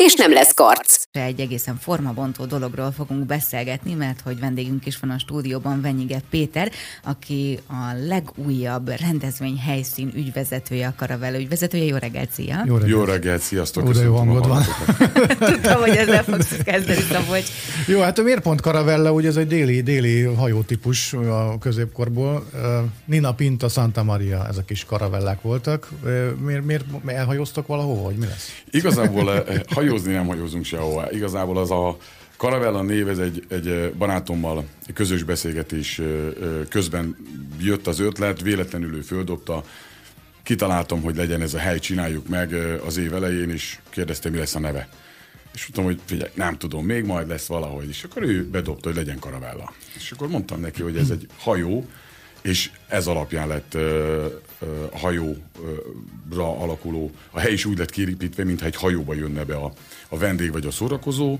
és nem lesz karc. Egy egészen formabontó dologról fogunk beszélgetni, mert hogy vendégünk is van a stúdióban, Venyige Péter, aki a legújabb rendezvény helyszín ügyvezetője, a Karavella ügyvezetője. Jó reggelt, szia! Jó reggelt, jó reggelt sziasztok! Ó, jó hangod van. Tudtam, hogy ezzel fogsz kezdeni, Szabolcs. Jó, hát miért pont Karavella, ugye ez egy déli, déli hajótípus a középkorból. Nina Pinta, Santa Maria, ezek is karavellák voltak. Miért, miért elhajóztak valahova, vagy mi lesz? Igazából hajó hajózni nem hajózunk sehová. Igazából az a Caravella név, ez egy, egy barátommal közös beszélgetés közben jött az ötlet, véletlenül ő földobta, kitaláltam, hogy legyen ez a hely, csináljuk meg az év elején, és kérdezte, mi lesz a neve. És mondtam, hogy figyelj, nem tudom, még majd lesz valahogy. És akkor ő bedobta, hogy legyen Caravella. És akkor mondtam neki, hogy ez egy hajó, és ez alapján lett a hajóra alakuló, a hely is úgy lett kiripítve, mintha egy hajóba jönne be a, a vendég vagy a szórakozó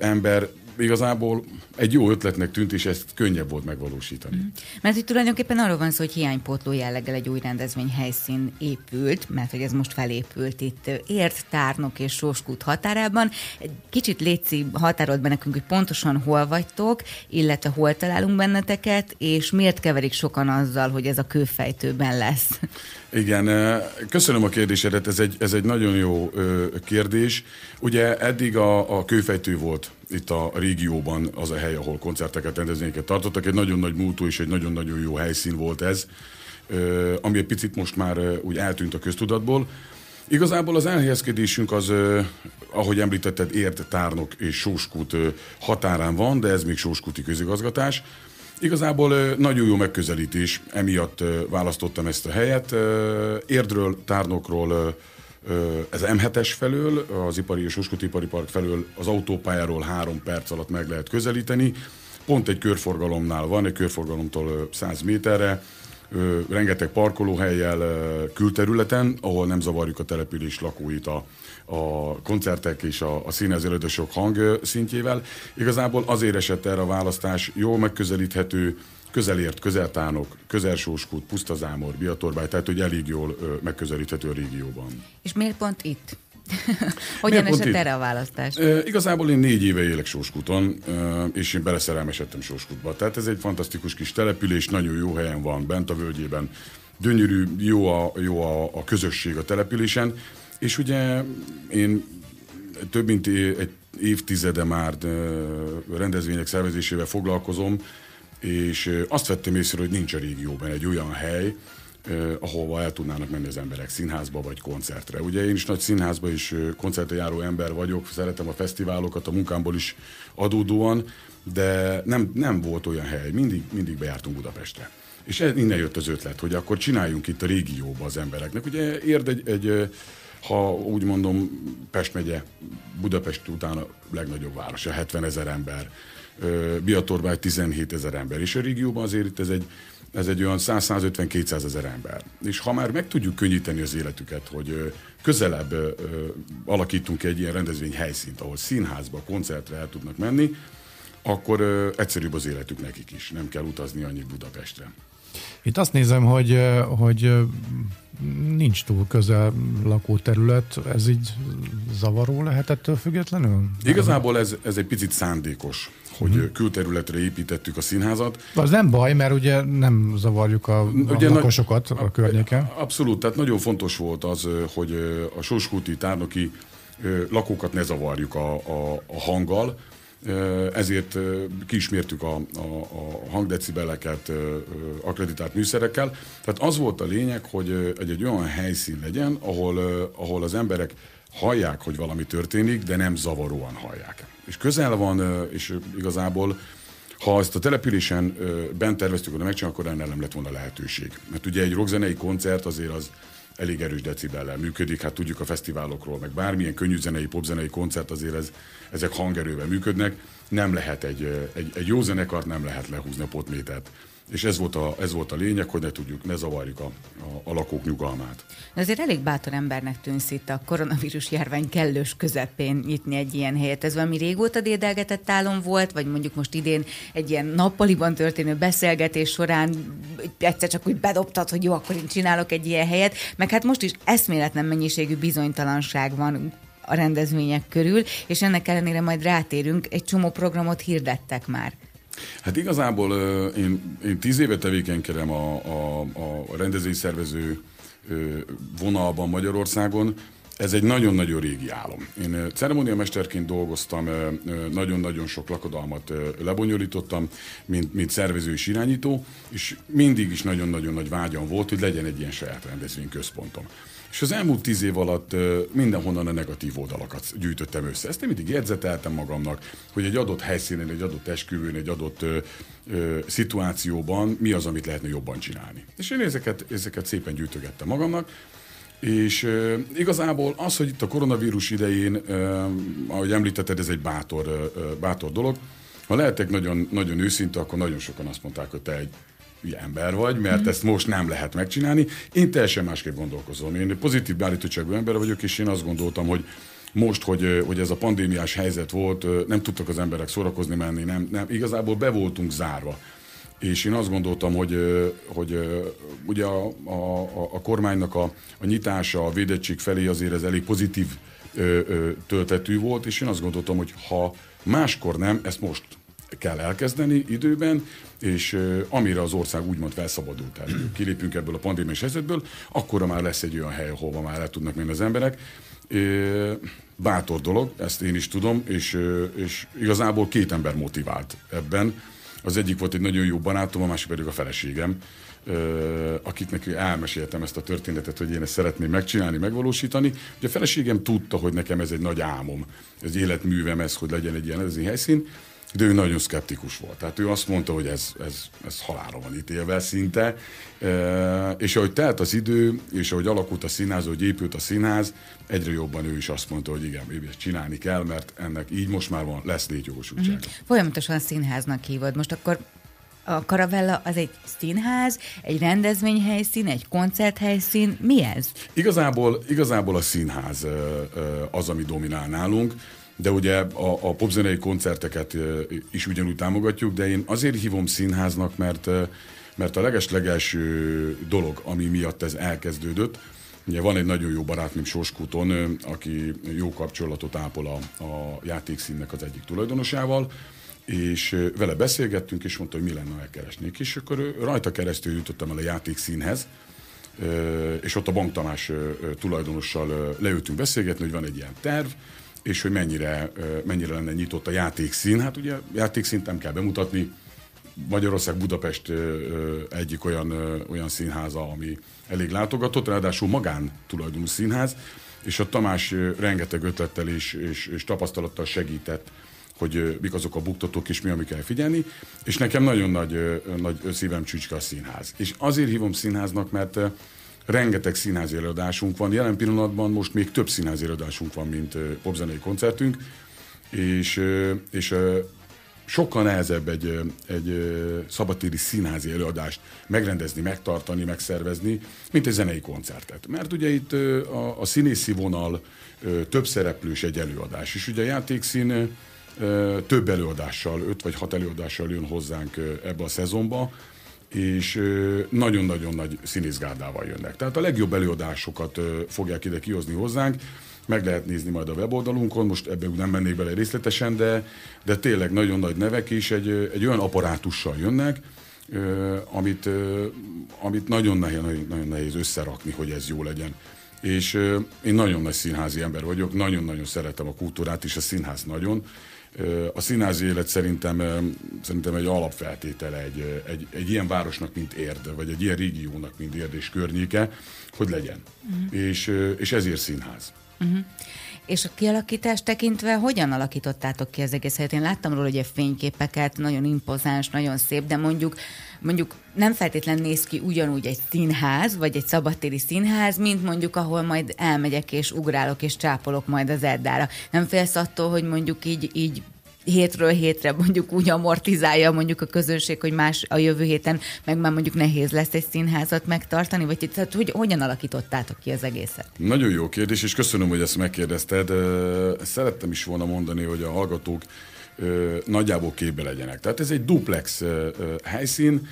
ember, igazából egy jó ötletnek tűnt, és ezt könnyebb volt megvalósítani. Mm. Mert itt tulajdonképpen arról van szó, hogy hiánypótló jelleggel egy új rendezvény helyszín épült, mert hogy ez most felépült itt Ért, Tárnok és Sóskút határában. Egy kicsit létszi, határolt be nekünk, hogy pontosan hol vagytok, illetve hol találunk benneteket, és miért keverik sokan azzal, hogy ez a kőfejtőben lesz. Igen, köszönöm a kérdésedet, ez egy, ez egy nagyon jó kérdés. Ugye eddig a, a kőfejtő volt itt a régióban az a hely, ahol koncerteket, rendezvényeket tartottak. Egy nagyon nagy múltú és egy nagyon-nagyon jó helyszín volt ez, ami egy picit most már úgy eltűnt a köztudatból. Igazából az elhelyezkedésünk az, ahogy említetted, Ért, Tárnok és Sóskút határán van, de ez még Sóskuti közigazgatás. Igazából nagyon jó megközelítés, emiatt választottam ezt a helyet. Érdről, Tárnokról, ez M7-es felől, az Ipari és Uskut Ipari Park felől az autópályáról három perc alatt meg lehet közelíteni. Pont egy körforgalomnál van, egy körforgalomtól 100 méterre, rengeteg parkolóhelyjel külterületen, ahol nem zavarjuk a település lakóit a, a koncertek és a, a színezőrödösök hang szintjével. Igazából azért esett erre a választás, jól megközelíthető, közelért, közeltánok, közelsóskút, pusztazámor, biatorbály, tehát hogy elég jól megközelíthető a régióban. És miért pont itt? Hogyan esett itt? erre a választás? E, igazából én négy éve élek Sóskúton, e, és én beleszerelmesedtem Sóskútba. Tehát ez egy fantasztikus kis település, nagyon jó helyen van, bent a völgyében. Gyönyörű, jó a, jó a, a közösség a településen, és ugye én több mint egy évtizede már rendezvények szervezésével foglalkozom, és azt vettem észre, hogy nincs a régióban egy olyan hely, ahova el tudnának menni az emberek színházba vagy koncertre. Ugye én is nagy színházba is koncertre járó ember vagyok, szeretem a fesztiválokat a munkámból is adódóan, de nem, nem volt olyan hely, mindig, mindig bejártunk Budapestre. És innen jött az ötlet, hogy akkor csináljunk itt a régióba az embereknek. Ugye érd egy, egy ha úgy mondom, Pest megye, Budapest után a legnagyobb város, a 70 ezer ember, Biatorbágy 17 ezer ember, és a régióban azért itt ez egy, ez egy olyan 100-150-200 ezer ember. És ha már meg tudjuk könnyíteni az életüket, hogy közelebb alakítunk egy ilyen rendezvény helyszínt, ahol színházba, koncertre el tudnak menni, akkor egyszerűbb az életük nekik is, nem kell utazni annyi Budapestre. Itt azt nézem, hogy, hogy nincs túl közel lakóterület, ez így zavaró lehet ettől függetlenül? Igazából ez, ez egy picit szándékos, hogy hmm. külterületre építettük a színházat. Az nem baj, mert ugye nem zavarjuk a, ugye a lakosokat a, környéken. Abszolút, tehát nagyon fontos volt az, hogy a Soskúti, Tárnoki lakókat ne zavarjuk a, a, a hanggal, ezért kiismértük a, a, a hangdecibeleket akreditált műszerekkel. Tehát az volt a lényeg, hogy egy, egy olyan helyszín legyen, ahol, ahol az emberek hallják, hogy valami történik, de nem zavaróan hallják. És közel van, és igazából ha ezt a településen bent terveztük volna megcsinálni, akkor ennél nem lett volna lehetőség. Mert ugye egy rockzenei koncert azért az elég erős decibellel működik. Hát tudjuk a fesztiválokról, meg bármilyen könnyűzenei, popzenei koncert azért ez, ezek hangerővel működnek. Nem lehet egy, egy, egy jó zenekart nem lehet lehúzni a potmétert és ez volt, a, ez volt a lényeg, hogy ne tudjuk, ne zavarjuk a, a, a lakók nyugalmát. De azért elég bátor embernek tűnsz itt a koronavírus járvány kellős közepén nyitni egy ilyen helyet. Ez valami régóta dédelgetett álom volt, vagy mondjuk most idén egy ilyen nappaliban történő beszélgetés során egyszer csak úgy bedobtad, hogy jó, akkor én csinálok egy ilyen helyet, meg hát most is eszméletlen mennyiségű bizonytalanság van a rendezvények körül, és ennek ellenére majd rátérünk, egy csomó programot hirdettek már. Hát igazából én, én tíz éve tevékenykedem a, a, a rendezvényszervező vonalban Magyarországon, ez egy nagyon-nagyon régi álom. Én ceremóniamesterként dolgoztam, nagyon-nagyon sok lakodalmat lebonyolítottam, mint, mint szervező és irányító, és mindig is nagyon-nagyon nagy vágyam volt, hogy legyen egy ilyen saját rendezvényközpontom. És az elmúlt tíz év alatt mindenhonnan a negatív oldalakat gyűjtöttem össze. Ezt én mindig jegyzeteltem magamnak, hogy egy adott helyszínen, egy adott esküvőn, egy adott ö, ö, szituációban mi az, amit lehetne jobban csinálni. És én ezeket, ezeket szépen gyűjtögettem magamnak, és ö, igazából az, hogy itt a koronavírus idején, ö, ahogy említetted, ez egy bátor, ö, bátor dolog. Ha lehetek nagyon, nagyon őszinte, akkor nagyon sokan azt mondták, hogy te egy hülye ember vagy, mert mm. ezt most nem lehet megcsinálni. Én teljesen másképp gondolkozom. Én pozitív beállítottságú ember vagyok, és én azt gondoltam, hogy most, hogy, hogy ez a pandémiás helyzet volt, nem tudtak az emberek szórakozni menni, nem, nem, igazából be voltunk zárva. És én azt gondoltam, hogy, hogy ugye a, a, a kormánynak a, a nyitása, a védettség felé azért ez elég pozitív töltetű volt, és én azt gondoltam, hogy ha máskor nem, ezt most kell elkezdeni időben, és amire az ország úgymond felszabadult, tehát kilépünk ebből a pandémiás helyzetből, akkor már lesz egy olyan hely, ahova már el tudnak menni az emberek. Bátor dolog, ezt én is tudom, és, és igazából két ember motivált ebben. Az egyik volt egy nagyon jó barátom, a másik pedig a feleségem, akiknek elmeséltem ezt a történetet, hogy én ezt szeretném megcsinálni, megvalósítani. Ugye a feleségem tudta, hogy nekem ez egy nagy álmom, ez életművem ez, hogy legyen egy ilyen helyszín, de ő nagyon szkeptikus volt. Tehát ő azt mondta, hogy ez, ez, ez halálra van ítélve szinte. E, és ahogy telt az idő, és ahogy alakult a színház, ahogy épült a színház, egyre jobban ő is azt mondta, hogy igen, ezt csinálni kell, mert ennek így most már van, lesz létjogosultság. Mm-hmm. Folyamatosan színháznak hívod. Most akkor a Karavella az egy színház, egy rendezvényhelyszín, egy koncerthelyszín. Mi ez? Igazából, igazából a színház az, ami dominál nálunk de ugye a, a popzenei koncerteket is ugyanúgy támogatjuk, de én azért hívom színháznak, mert, mert a leges-legelső dolog, ami miatt ez elkezdődött, Ugye van egy nagyon jó barátnőm Soskúton, aki jó kapcsolatot ápol a, a játékszínnek az egyik tulajdonosával, és vele beszélgettünk, és mondta, hogy mi lenne, ha elkeresnék. És akkor rajta keresztül jutottam el a játékszínhez, és ott a Bank Tamás tulajdonossal leültünk beszélgetni, hogy van egy ilyen terv, és hogy mennyire, mennyire lenne nyitott a játékszín. Hát ugye játékszínt nem kell bemutatni, Magyarország Budapest egyik olyan, olyan színháza, ami elég látogatott, ráadásul magán tulajdonú színház, és a Tamás rengeteg ötlettel és, és, és tapasztalattal segített, hogy mik azok a buktatók és mi, ami kell figyelni, és nekem nagyon nagy, nagy szívem csücske a színház. És azért hívom színháznak, mert rengeteg színházi előadásunk van. Jelen pillanatban most még több színházi előadásunk van, mint popzenei koncertünk, és, és sokkal nehezebb egy, egy szabadtéri színházi előadást megrendezni, megtartani, megszervezni, mint egy zenei koncertet. Mert ugye itt a, a színészi vonal több szereplős egy előadás, és ugye a játékszín több előadással, öt vagy hat előadással jön hozzánk ebbe a szezonba, és nagyon-nagyon nagy színészgárdával jönnek. Tehát a legjobb előadásokat fogják ide kihozni hozzánk, meg lehet nézni majd a weboldalunkon, most ebben nem mennék bele részletesen, de, de tényleg nagyon nagy nevek is egy, egy olyan apparátussal jönnek, amit, amit nagyon nehéz, nagyon nehéz összerakni, hogy ez jó legyen. És én nagyon nagy színházi ember vagyok, nagyon-nagyon szeretem a kultúrát, és a színház nagyon, a színházi élet szerintem, szerintem egy alapfeltétele egy, egy, egy ilyen városnak, mint Érd, vagy egy ilyen régiónak, mint Érd és környéke, hogy legyen. Uh-huh. És, és ezért színház. Uh-huh. És a kialakítást tekintve hogyan alakítottátok ki az egész helyet? Én láttam róla ugye fényképeket, nagyon impozáns, nagyon szép, de mondjuk mondjuk nem feltétlen néz ki ugyanúgy egy színház, vagy egy szabadtéri színház, mint mondjuk, ahol majd elmegyek és ugrálok és csápolok majd az Eddára. Nem félsz attól, hogy mondjuk így, így hétről hétre mondjuk úgy amortizálja mondjuk a közönség, hogy más a jövő héten meg már mondjuk nehéz lesz egy színházat megtartani, vagy tehát hogy hogyan alakítottátok ki az egészet? Nagyon jó kérdés, és köszönöm, hogy ezt megkérdezted. Szerettem is volna mondani, hogy a hallgatók nagyjából képbe legyenek. Tehát ez egy duplex helyszín,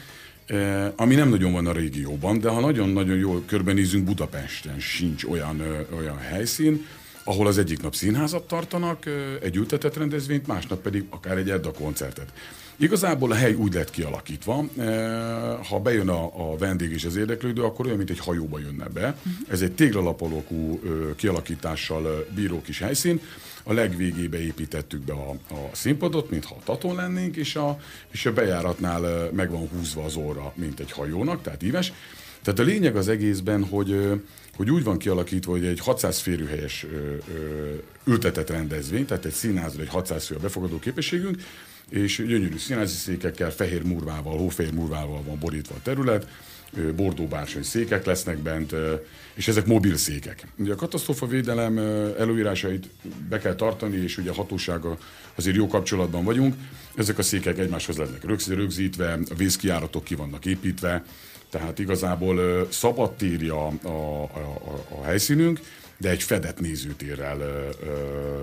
ami nem nagyon van a régióban, de ha nagyon-nagyon jól körbenézünk, Budapesten sincs olyan, olyan helyszín, ahol az egyik nap színházat tartanak, egy ültetett rendezvényt, másnap pedig akár egy Edda koncertet. Igazából a hely úgy lett kialakítva, ha bejön a, a vendég és az érdeklődő, akkor olyan, mint egy hajóba jönne be. Uh-huh. Ez egy téglalapalókú kialakítással bíró kis helyszín. A legvégébe építettük be a, a színpadot, mintha a taton lennénk, és a, és a bejáratnál meg van húzva az óra, mint egy hajónak, tehát íves. Tehát a lényeg az egészben, hogy hogy úgy van kialakítva, hogy egy 600 férőhelyes ültetett rendezvény, tehát egy színházra egy 600 fő a befogadó képességünk, és gyönyörű színházi székekkel, fehér murvával, hófehér murvával van borítva a terület, bordó bársony székek lesznek bent, és ezek mobil székek. Ugye a katasztrófavédelem előírásait be kell tartani, és ugye a hatósága azért jó kapcsolatban vagyunk. Ezek a székek egymáshoz lesznek rögzítve, a vészkiáratok ki vannak építve, tehát igazából szabadtéri a, a, a, a helyszínünk, de egy fedett nézőtérrel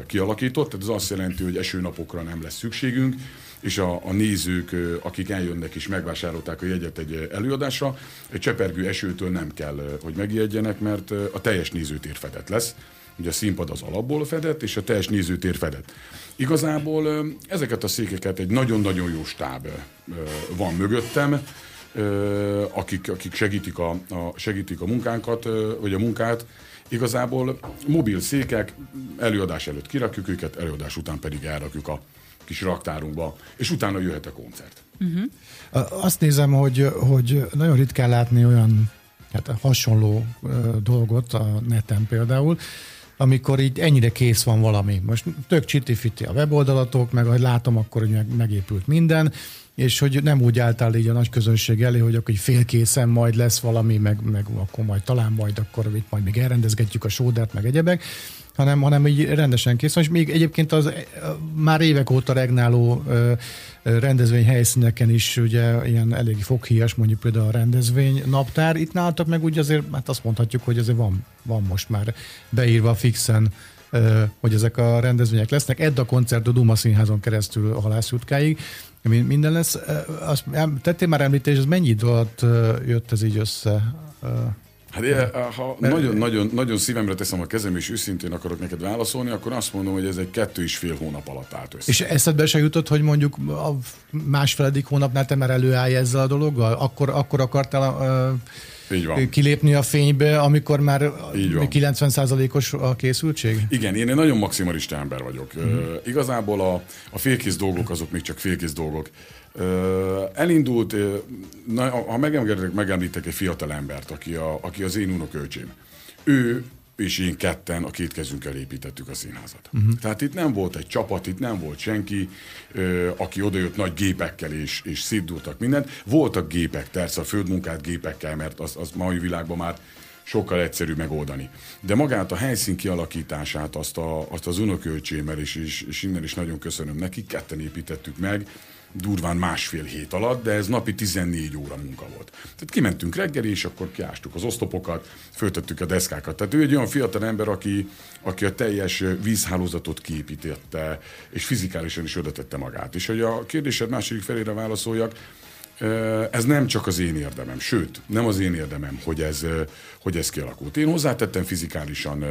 kialakított, tehát ez azt jelenti, hogy esőnapokra nem lesz szükségünk, és a, a nézők, akik eljönnek és megvásárolták a jegyet egy előadásra, egy csepergő esőtől nem kell, hogy megijedjenek, mert a teljes nézőtér fedett lesz. Ugye a színpad az alapból fedett, és a teljes nézőtér fedett. Igazából ezeket a székeket egy nagyon-nagyon jó stáb van mögöttem, akik, akik segítik, a, a, segítik a munkánkat, vagy a munkát. Igazából mobil székek, előadás előtt kirakjuk őket, előadás után pedig elrakjuk a kis raktárunkba, és utána jöhet a koncert. Uh-huh. Azt nézem, hogy, hogy nagyon ritkán látni olyan hát hasonló dolgot a neten például, amikor így ennyire kész van valami. Most tök csitifiti a weboldalatok, meg ahogy látom, akkor hogy meg, megépült minden, és hogy nem úgy álltál így a nagy közönség elé, hogy akkor félkészen majd lesz valami, meg, meg akkor majd talán majd akkor itt majd még elrendezgetjük a sódert, meg egyebek, hanem, hanem így rendesen kész van, és még egyébként az már évek óta regnáló rendezvény helyszíneken is ugye ilyen elég foghíjas, mondjuk például a rendezvény naptár. Itt nálatok meg úgy azért, hát azt mondhatjuk, hogy azért van, van most már beírva fixen hogy ezek a rendezvények lesznek. Edda koncert a Duma Színházon keresztül a halászútkáig. Minden lesz. Azt tettél már említés, ez mennyi idő alatt jött ez így össze? Hát ha nagyon, nagyon, nagyon szívemre teszem a kezem, és őszintén akarok neked válaszolni, akkor azt mondom, hogy ez egy kettő és fél hónap alatt állt össze. És eszedbe se jutott, hogy mondjuk a másfeledik hónapnál te már előállj ezzel a dologgal? Akkor, akkor akartál uh. Kilépni a fénybe, amikor már 90%-os a készültség? Igen, én egy nagyon maximalista ember vagyok. Uh-huh. Uh, igazából a, a félkész dolgok azok még csak félkész dolgok. Uh, elindult, uh, na, ha megemlítek, megemlítek egy fiatal embert, aki, a, aki az én unokölcsém. Ő és én ketten a két kezünkkel építettük a színházat. Uh-huh. Tehát itt nem volt egy csapat, itt nem volt senki, ö, aki odajött nagy gépekkel és, és szétdultak mindent. Voltak gépek, persze a földmunkát gépekkel, mert az, az mai világban már sokkal egyszerűbb megoldani. De magát a helyszín kialakítását, azt, a, azt az unokölcsémmel, és, és, és innen is nagyon köszönöm neki, ketten építettük meg, durván másfél hét alatt, de ez napi 14 óra munka volt. Tehát kimentünk reggel, és akkor kiástuk az osztopokat, föltettük a deszkákat. Tehát ő egy olyan fiatal ember, aki, aki a teljes vízhálózatot kiépítette, és fizikálisan is ödetette magát. És hogy a kérdésed második felére válaszoljak, ez nem csak az én érdemem, sőt, nem az én érdemem, hogy ez, hogy ez kialakult. Én hozzátettem fizikálisan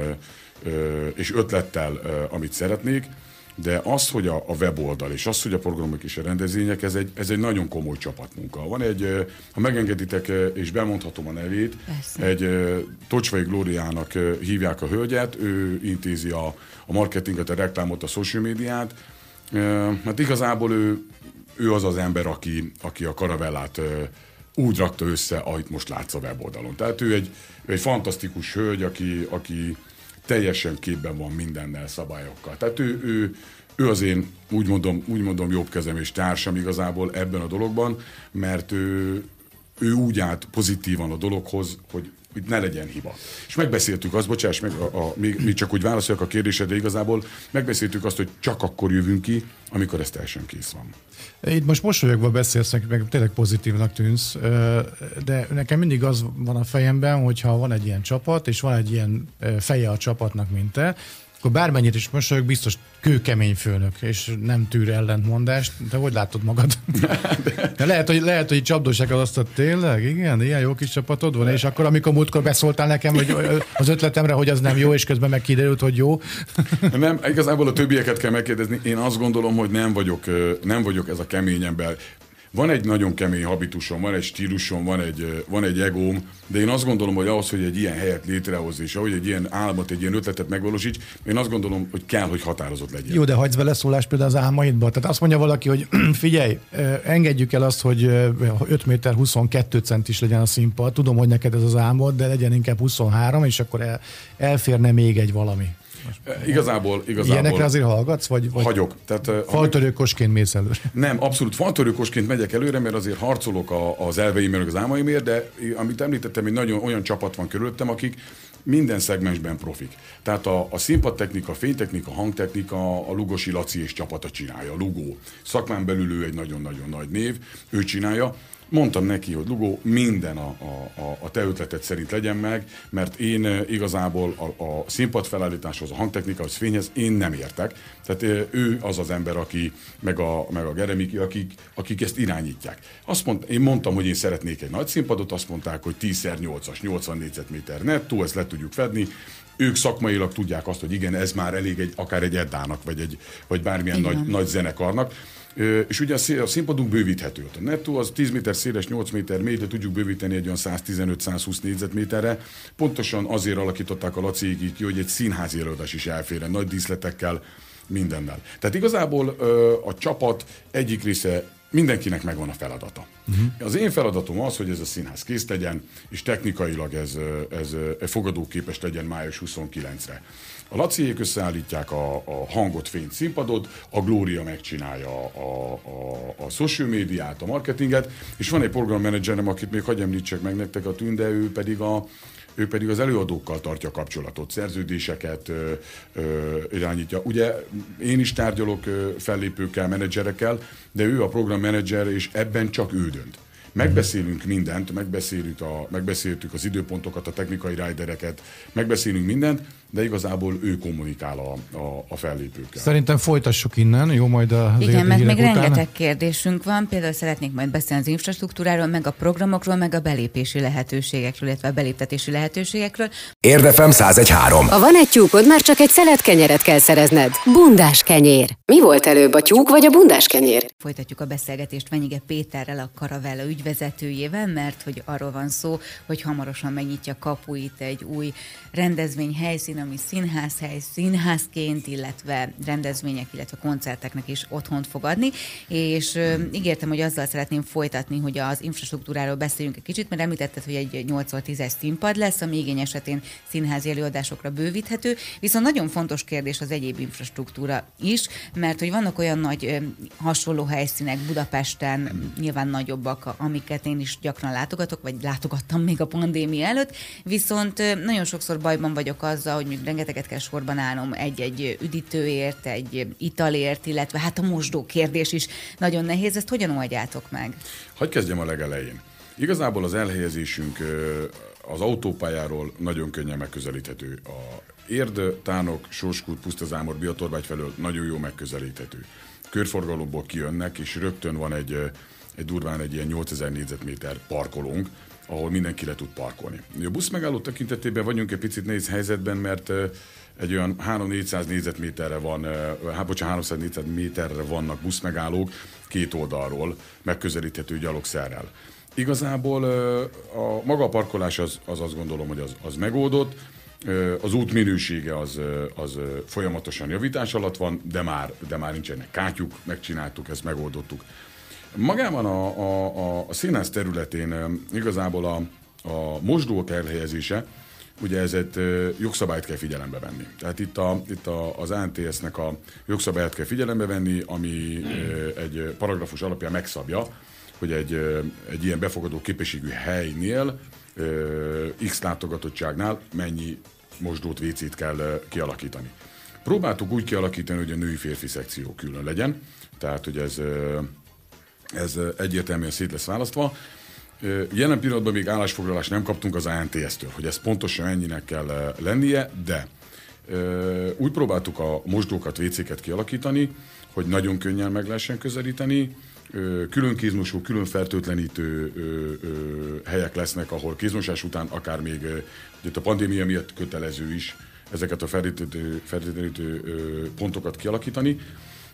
és ötlettel, amit szeretnék, de az, hogy a, a weboldal és az, hogy a programok és a rendezvények, ez egy, ez egy nagyon komoly csapatmunka. Van egy, ha megengeditek, és bemondhatom a nevét, Persze. egy Tocsvai Glóriának hívják a hölgyet, ő intézi a, a marketinget, a reklámot, a social médiát. Hát igazából ő, ő az az ember, aki, aki a karavellát úgy rakta össze, ahogy most látsz a weboldalon. Tehát ő egy, egy fantasztikus hölgy, aki, aki teljesen képben van mindennel, szabályokkal. Tehát ő, ő, ő az én, úgy mondom, úgy mondom jobb kezem és társam igazából ebben a dologban, mert ő, ő úgy állt pozitívan a dologhoz, hogy hogy ne legyen hiba. És megbeszéltük azt, bocsáss meg, a, a, még, még csak úgy válaszoljak a kérdésedre igazából, megbeszéltük azt, hogy csak akkor jövünk ki, amikor ez teljesen kész van. Itt most mosolyogva beszélsz, meg tényleg pozitívnak tűnsz, de nekem mindig az van a fejemben, hogyha van egy ilyen csapat, és van egy ilyen feje a csapatnak, mint te, akkor bármennyit is mosolyog, biztos kőkemény főnök, és nem tűr ellentmondást. De hogy látod magad? De lehet, hogy, lehet, hogy csapdóság az azt, tényleg, igen, ilyen jó kis csapatod van, és akkor, amikor múltkor beszóltál nekem hogy az ötletemre, hogy az nem jó, és közben meg kiderült, hogy jó. Nem, igazából a többieket kell megkérdezni. Én azt gondolom, hogy nem vagyok, nem vagyok ez a kemény ember. Van egy nagyon kemény habitusom, van egy stílusom, van egy, van egy egóm, de én azt gondolom, hogy ahhoz, hogy egy ilyen helyet létrehoz, és ahogy egy ilyen álmot, egy ilyen ötletet megvalósíts, én azt gondolom, hogy kell, hogy határozott legyen. Jó, de hagysz beleszólást például az álmaidba. Tehát azt mondja valaki, hogy figyelj, engedjük el azt, hogy 5 méter 22 centis legyen a színpad. Tudom, hogy neked ez az álmod, de legyen inkább 23, és akkor el, elférne még egy valami. Igazából, igazából... Ilyenekre azért hallgatsz? Vagy, vagy hagyok. Tehát, faltörőkosként mész előre? Nem, abszolút faltörőkosként megyek előre, mert azért harcolok a, az elveimért, az álmaimért, de amit említettem, hogy nagyon olyan csapat van körülöttem, akik minden szegmensben profik. Tehát a, a színpadtechnika, a fénytechnika, a hangtechnika, a Lugosi Laci és csapata csinálja, a Lugó. Szakmán belül ő egy nagyon-nagyon nagy név, ő csinálja. Mondtam neki, hogy Lugó, minden a, a, a, te ötletet szerint legyen meg, mert én eh, igazából a, a színpad felállításhoz, a hangtechnikához, fényhez én nem értek. Tehát eh, ő az az ember, aki, meg a, meg a Geremiki, akik, akik ezt irányítják. Azt mond, én mondtam, hogy én szeretnék egy nagy színpadot, azt mondták, hogy 10x8-as, 80 négyzetméter nettó, ezt le tudjuk fedni, ők szakmailag tudják azt, hogy igen, ez már elég egy, akár egy Eddának, vagy, egy, vagy bármilyen nagy, nagy zenekarnak és ugye a színpadunk bővíthető. A nettó az 10 méter széles, 8 méter mély, de tudjuk bővíteni egy olyan 115-120 négyzetméterre. Pontosan azért alakították a Laci ki, hogy egy színházi előadás is elférjen, nagy díszletekkel, mindennel. Tehát igazából a csapat egyik része mindenkinek megvan a feladata. Uh-huh. Az én feladatom az, hogy ez a színház kész legyen, és technikailag ez, ez, ez fogadóképes legyen május 29-re. A Laciék összeállítják a, a hangot, fényt, színpadot, a Glória megcsinálja a, a, a social médiát, a marketinget, és van egy programmenedzserem, akit még hagyj említsek meg nektek a tünde, ő pedig a, ő pedig az előadókkal tartja kapcsolatot, szerződéseket ö, ö, irányítja. Ugye én is tárgyalok ö, fellépőkkel, menedzserekkel, de ő a programmenedzser, és ebben csak ő dönt. Megbeszélünk mindent, megbeszélünk a, megbeszéltük az időpontokat, a technikai ridereket, megbeszélünk mindent, de igazából ő kommunikál a, a, a fellépőkkel. Szerintem folytassuk innen, jó majd a Igen, mert még rengeteg kérdésünk van, például szeretnék majd beszélni az infrastruktúráról, meg a programokról, meg a belépési lehetőségekről, illetve a beléptetési lehetőségekről. Érdefem 1013. Ha van egy tyúkod, már csak egy szelet kenyeret kell szerezned. Bundás kenyér. Mi volt előbb, a tyúk vagy a bundás kenyér? Folytatjuk a beszélgetést Venyige Péterrel, a Karavella ügyvezetőjével, mert hogy arról van szó, hogy hamarosan megnyitja kapuit egy új rendezvény helyszín, ami színházhely, színházként, illetve rendezvények, illetve koncerteknek is otthont fog adni, és ígértem, hogy azzal szeretném folytatni, hogy az infrastruktúráról beszéljünk egy kicsit, mert említetted, hogy egy 8-10-es színpad lesz, ami igény esetén színházi előadásokra bővíthető, viszont nagyon fontos kérdés az egyéb infrastruktúra is, mert hogy vannak olyan nagy hasonló helyszínek Budapesten, nyilván nagyobbak, amiket én is gyakran látogatok, vagy látogattam még a pandémia előtt, viszont nagyon sokszor bajban vagyok azzal, hogy még rengeteget kell sorban állnom egy-egy üdítőért, egy italért, illetve hát a mosdó kérdés is nagyon nehéz. Ezt hogyan oldjátok meg? Hogy kezdjem a legelején. Igazából az elhelyezésünk az autópályáról nagyon könnyen megközelíthető. A Érd, Tánok, Sorskút, Pusztazámor, Biatorbágy felől nagyon jó megközelíthető. Körforgalomból kijönnek, és rögtön van egy, egy durván egy ilyen 8000 négyzetméter parkolónk, ahol mindenki le tud parkolni. A busz megálló tekintetében vagyunk egy picit nehéz helyzetben, mert egy olyan 3-400 négyzetméterre van, hát bocsánat, 300 négyzetméterre vannak buszmegállók két oldalról, megközelíthető gyalogszerrel. Igazából a maga a parkolás az, az azt gondolom, hogy az, az megoldott, az út minősége az, az folyamatosan javítás alatt van, de már, de már nincsenek kátyuk, megcsináltuk, ezt megoldottuk. Magában a, a, a, színház területén igazából a, a mosdók elhelyezése ugye ez egy jogszabályt kell figyelembe venni. Tehát itt, a, itt a, az ANTS-nek a jogszabályt kell figyelembe venni, ami egy paragrafus alapján megszabja, hogy egy, egy ilyen befogadó képességű helynél X látogatottságnál mennyi mosdót, WC-t kell kialakítani. Próbáltuk úgy kialakítani, hogy a női-férfi szekció külön legyen, tehát hogy ez, ez egyértelműen szét lesz választva. Jelen pillanatban még állásfoglalást nem kaptunk az ANTS-től, hogy ez pontosan ennyinek kell lennie, de úgy próbáltuk a mosdókat, WC-ket kialakítani, hogy nagyon könnyen meg lehessen közelíteni, külön kézmosó, külön fertőtlenítő helyek lesznek, ahol kézmosás után akár még a pandémia miatt kötelező is ezeket a fertőtlenítő pontokat kialakítani,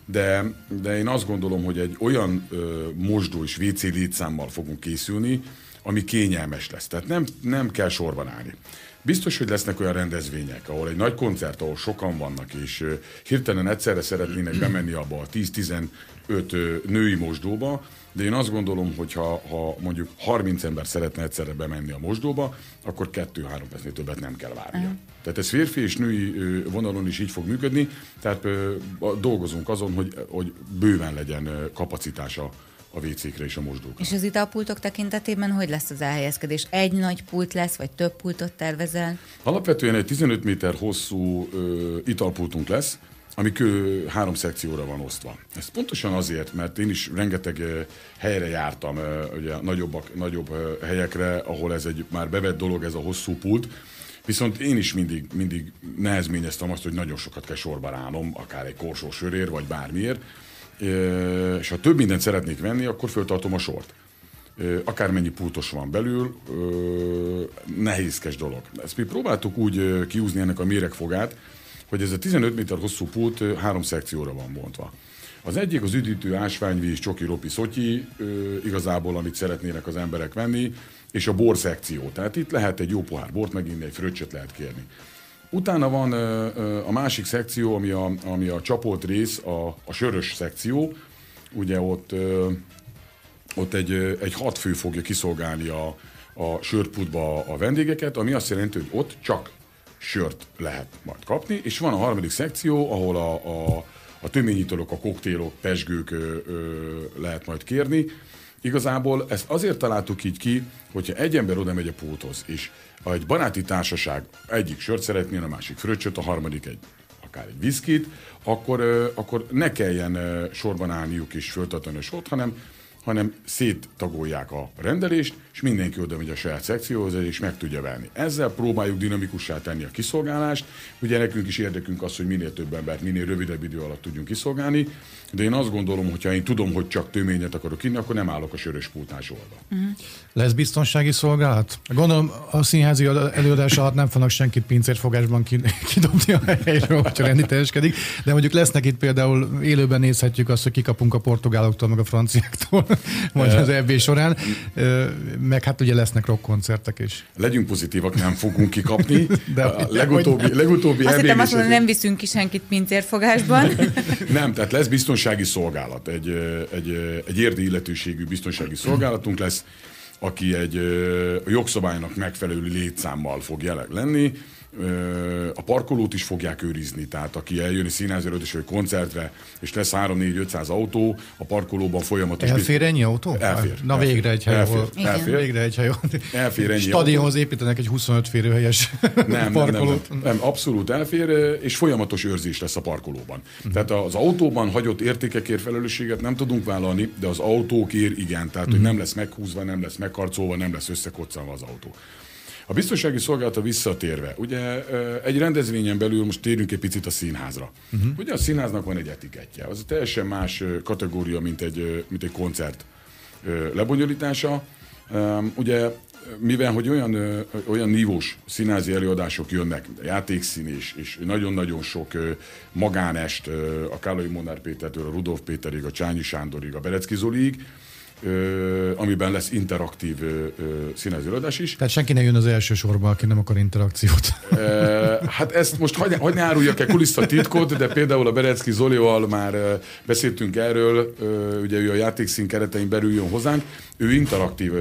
de, de én azt gondolom, hogy egy olyan ö, mosdó és WC létszámmal fogunk készülni, ami kényelmes lesz. Tehát nem, nem kell sorban állni. Biztos, hogy lesznek olyan rendezvények, ahol egy nagy koncert, ahol sokan vannak, és hirtelen egyszerre szeretnének bemenni abba a 10-15 női mosdóba, de én azt gondolom, hogy ha, ha mondjuk 30 ember szeretne egyszerre bemenni a mosdóba, akkor 2-3 percnél többet nem kell várnia. Uh-huh. Tehát ez férfi és női vonalon is így fog működni, tehát dolgozunk azon, hogy, hogy bőven legyen kapacitása a WC-kre és a mosdókra. És az italpultok tekintetében hogy lesz az elhelyezkedés? Egy nagy pult lesz, vagy több pultot tervezel? Alapvetően egy 15 méter hosszú ö, italpultunk lesz, ami kő három szekcióra van osztva. Ez pontosan azért, mert én is rengeteg helyre jártam, ugye nagyobbak, nagyobb helyekre, ahol ez egy már bevett dolog, ez a hosszú pult, Viszont én is mindig, mindig nehezményeztem azt, hogy nagyon sokat kell sorba ránom, akár egy korsó sörér, vagy bármiért. És ha több mindent szeretnék venni, akkor föltartom a sort. Akármennyi pultos van belül, nehézkes dolog. Ezt mi próbáltuk úgy kiúzni ennek a méregfogát, hogy ez a 15 méter hosszú pult három szekcióra van bontva. Az egyik az üdítő ásványvíz, csoki, ropi, szotyi, igazából, amit szeretnének az emberek venni, és a bor szekció. Tehát itt lehet egy jó pohár bort meginni, egy fröccsöt lehet kérni. Utána van a másik szekció, ami a, ami a csapolt rész, a, a sörös szekció. Ugye ott, ott egy, egy hat fő fogja kiszolgálni a, a sörputba a vendégeket, ami azt jelenti, hogy ott csak sört lehet majd kapni, és van a harmadik szekció, ahol a, a, a töményitalok, a koktélok, pesgők ö, ö, lehet majd kérni. Igazából ezt azért találtuk így ki, hogyha egy ember oda megy a pulthoz, és egy baráti társaság egyik sört szeretné, a másik fröccsöt, a harmadik egy akár egy viszkit, akkor, akkor ne kelljen sorban állniuk és föltartani a sort, hanem hanem széttagolják a rendelést, és mindenki oda megy a saját szekcióhoz, és meg tudja venni. Ezzel próbáljuk dinamikussá tenni a kiszolgálást. Ugye nekünk is érdekünk az, hogy minél több embert, minél rövidebb idő alatt tudjunk kiszolgálni, de én azt gondolom, hogy ha én tudom, hogy csak tőményet akarok inni, akkor nem állok a sörös pultán sorba. Uh-huh. Lesz biztonsági szolgálat? Gondolom a színházi előadás alatt nem fognak senkit pincérfogásban kidobni a helyről, hogyha rendíteljeskedik, de mondjuk lesznek itt például élőben nézhetjük azt, hogy kikapunk a portugáloktól, meg a franciáktól, vagy az EB során, meg hát ugye lesznek rockkoncertek is. Legyünk pozitívak, nem fogunk kikapni. De a legutóbbi, legutóbbi Azt hittem azt mondani, nem viszünk ki senkit pincérfogásban. nem, tehát lesz biztonsági szolgálat, egy, egy, egy érdi illetőségű biztonsági szolgálatunk lesz, aki egy jogszabálynak megfelelő létszámmal fog jelenleg lenni, a parkolót is fogják őrizni, tehát aki eljön egy színházi vagy koncertre, és lesz 3-4-500 autó, a parkolóban folyamatos... Elfér ennyi autó? Elfér. Na elfér, végre egy hely, elfér, ahol... Elfér. Végre egy hely, elfér ennyi Stadionhoz építenek egy 25 férőhelyes nem, parkolót. Nem, nem, nem, abszolút elfér, és folyamatos őrzés lesz a parkolóban. Uh-huh. Tehát az autóban hagyott értékekért felelősséget nem tudunk vállalni, de az autókért igen, tehát uh-huh. hogy nem lesz meghúzva, nem lesz megkarcolva, nem lesz összekoccanva az autó. A biztonsági szolgálata visszatérve, ugye egy rendezvényen belül most térünk egy picit a színházra. Uh-huh. Ugye a színháznak van egy etikettje, az teljesen más kategória, mint egy, mint egy koncert lebonyolítása. Ugye mivel, hogy olyan, olyan nívós színházi előadások jönnek, játékszín és, és nagyon-nagyon sok magánest, a Kálai Monár Pétertől, a Rudolf Péterig, a Csányi Sándorig, a Berecki Zoliig, ö, amiben lesz interaktív ö, színezőadás is. Tehát senki ne jön az első sorba, aki nem akar interakciót. E, hát ezt most hagy, hagy ne áruljak el kuliszta titkot, de például a Berecki Zolival már beszéltünk erről, ugye ő a játékszín keretein belül jön hozzánk, ő interaktív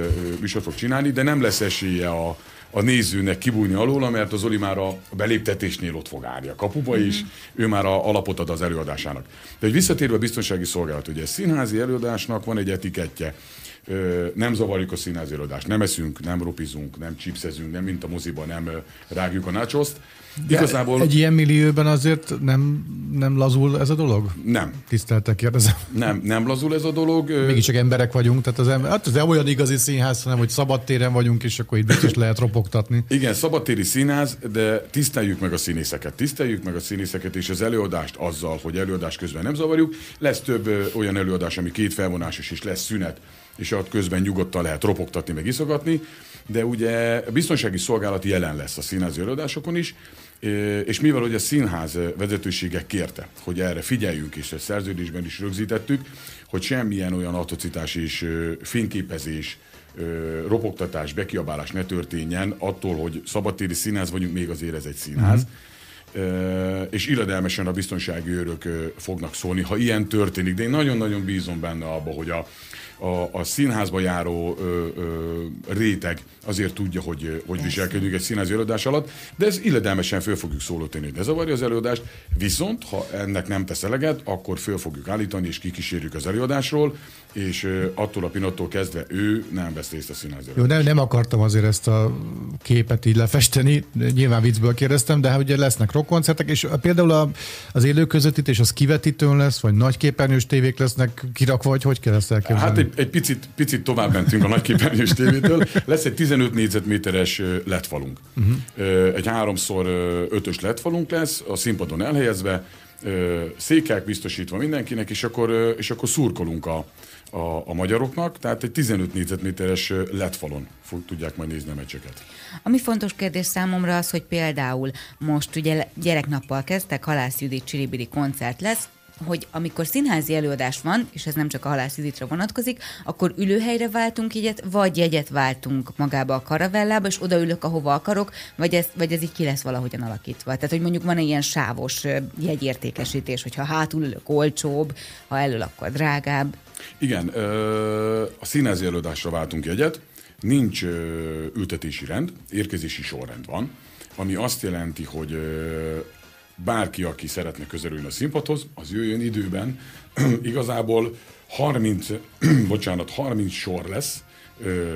műsort fog csinálni, de nem lesz esélye a, a nézőnek kibújni alól, mert az Oli már a beléptetésnél ott fog állni a kapuba is, mm-hmm. ő már a alapot ad az előadásának. De egy visszatérve a biztonsági szolgálat, ugye színházi előadásnak van egy etikettje, nem zavarjuk a színházi előadást, nem eszünk, nem ropizunk, nem csipszezünk, nem mint a moziban, nem rágjuk a nácsoszt, Igazából... Egy ilyen millióben azért nem, nem lazul ez a dolog? Nem. Tiszteltek kérdezem. Nem, nem lazul ez a dolog. Mégis csak emberek vagyunk, tehát az, ember, hát az olyan igazi színház, hanem hogy szabadtéren vagyunk, és akkor itt biztos lehet ropogtatni. Igen, szabadtéri színház, de tiszteljük meg a színészeket. Tiszteljük meg a színészeket és az előadást azzal, hogy előadás közben nem zavarjuk. Lesz több olyan előadás, ami két felvonásos is lesz szünet, és ott közben nyugodtan lehet ropogtatni, meg iszogatni de ugye a biztonsági szolgálat jelen lesz a színházi előadásokon is, és mivel hogy a színház vezetősége kérte, hogy erre figyeljünk, és ezt szerződésben is rögzítettük, hogy semmilyen olyan atrocitás és fényképezés, ropogtatás, bekiabálás ne történjen attól, hogy szabadtéri színház vagyunk, még azért ez egy színház. Uh-huh. és illedelmesen a biztonsági őrök fognak szólni, ha ilyen történik. De én nagyon-nagyon bízom benne abba, hogy a, a, a színházba járó ö, ö, réteg azért tudja, hogy, hogy viselkedünk egy színházi előadás alatt, de ez illedelmesen föl fogjuk szólítani, hogy ne zavarja az előadást, viszont ha ennek nem tesz eleget, akkor föl fogjuk állítani és kikísérjük az előadásról, és attól a pillanattól kezdve ő nem vesz részt a színházi Jó, nem, nem akartam azért ezt a képet így lefesteni, nyilván viccből kérdeztem, de hát ugye lesznek rockkoncertek, és például a, az élő közvetítés az kivetítőn lesz, vagy nagyképernyős tévék lesznek kirakva, vagy hogy kell ezt elképzelni? Hát egy, egy picit, picit tovább mentünk a nagyképernyős tévétől. Lesz egy 15 négyzetméteres letfalunk. Uh-huh. Egy háromszor ötös letfalunk lesz, a színpadon elhelyezve, székek biztosítva mindenkinek, és akkor, és akkor szurkolunk a, a, a magyaroknak, tehát egy 15 négyzetméteres letfalon fog, tudják majd nézni a meccseket. Ami fontos kérdés számomra az, hogy például most ugye gyereknappal kezdtek, Halász Judit Csiribiri koncert lesz, hogy amikor színházi előadás van, és ez nem csak a halász vonatkozik, akkor ülőhelyre váltunk jegyet, vagy jegyet váltunk magába a karavellába, és odaülök, ahova akarok, vagy ez, vagy ez így ki lesz valahogyan alakítva. Tehát, hogy mondjuk van egy ilyen sávos jegyértékesítés, hogyha hátul ülök olcsóbb, ha elől, akkor drágább. Igen, a színházi előadásra váltunk jegyet, nincs ültetési rend, érkezési sorrend van, ami azt jelenti, hogy bárki, aki szeretne közelülni a színpadhoz, az jöjjön időben. Igazából 30, bocsánat, 30 sor lesz,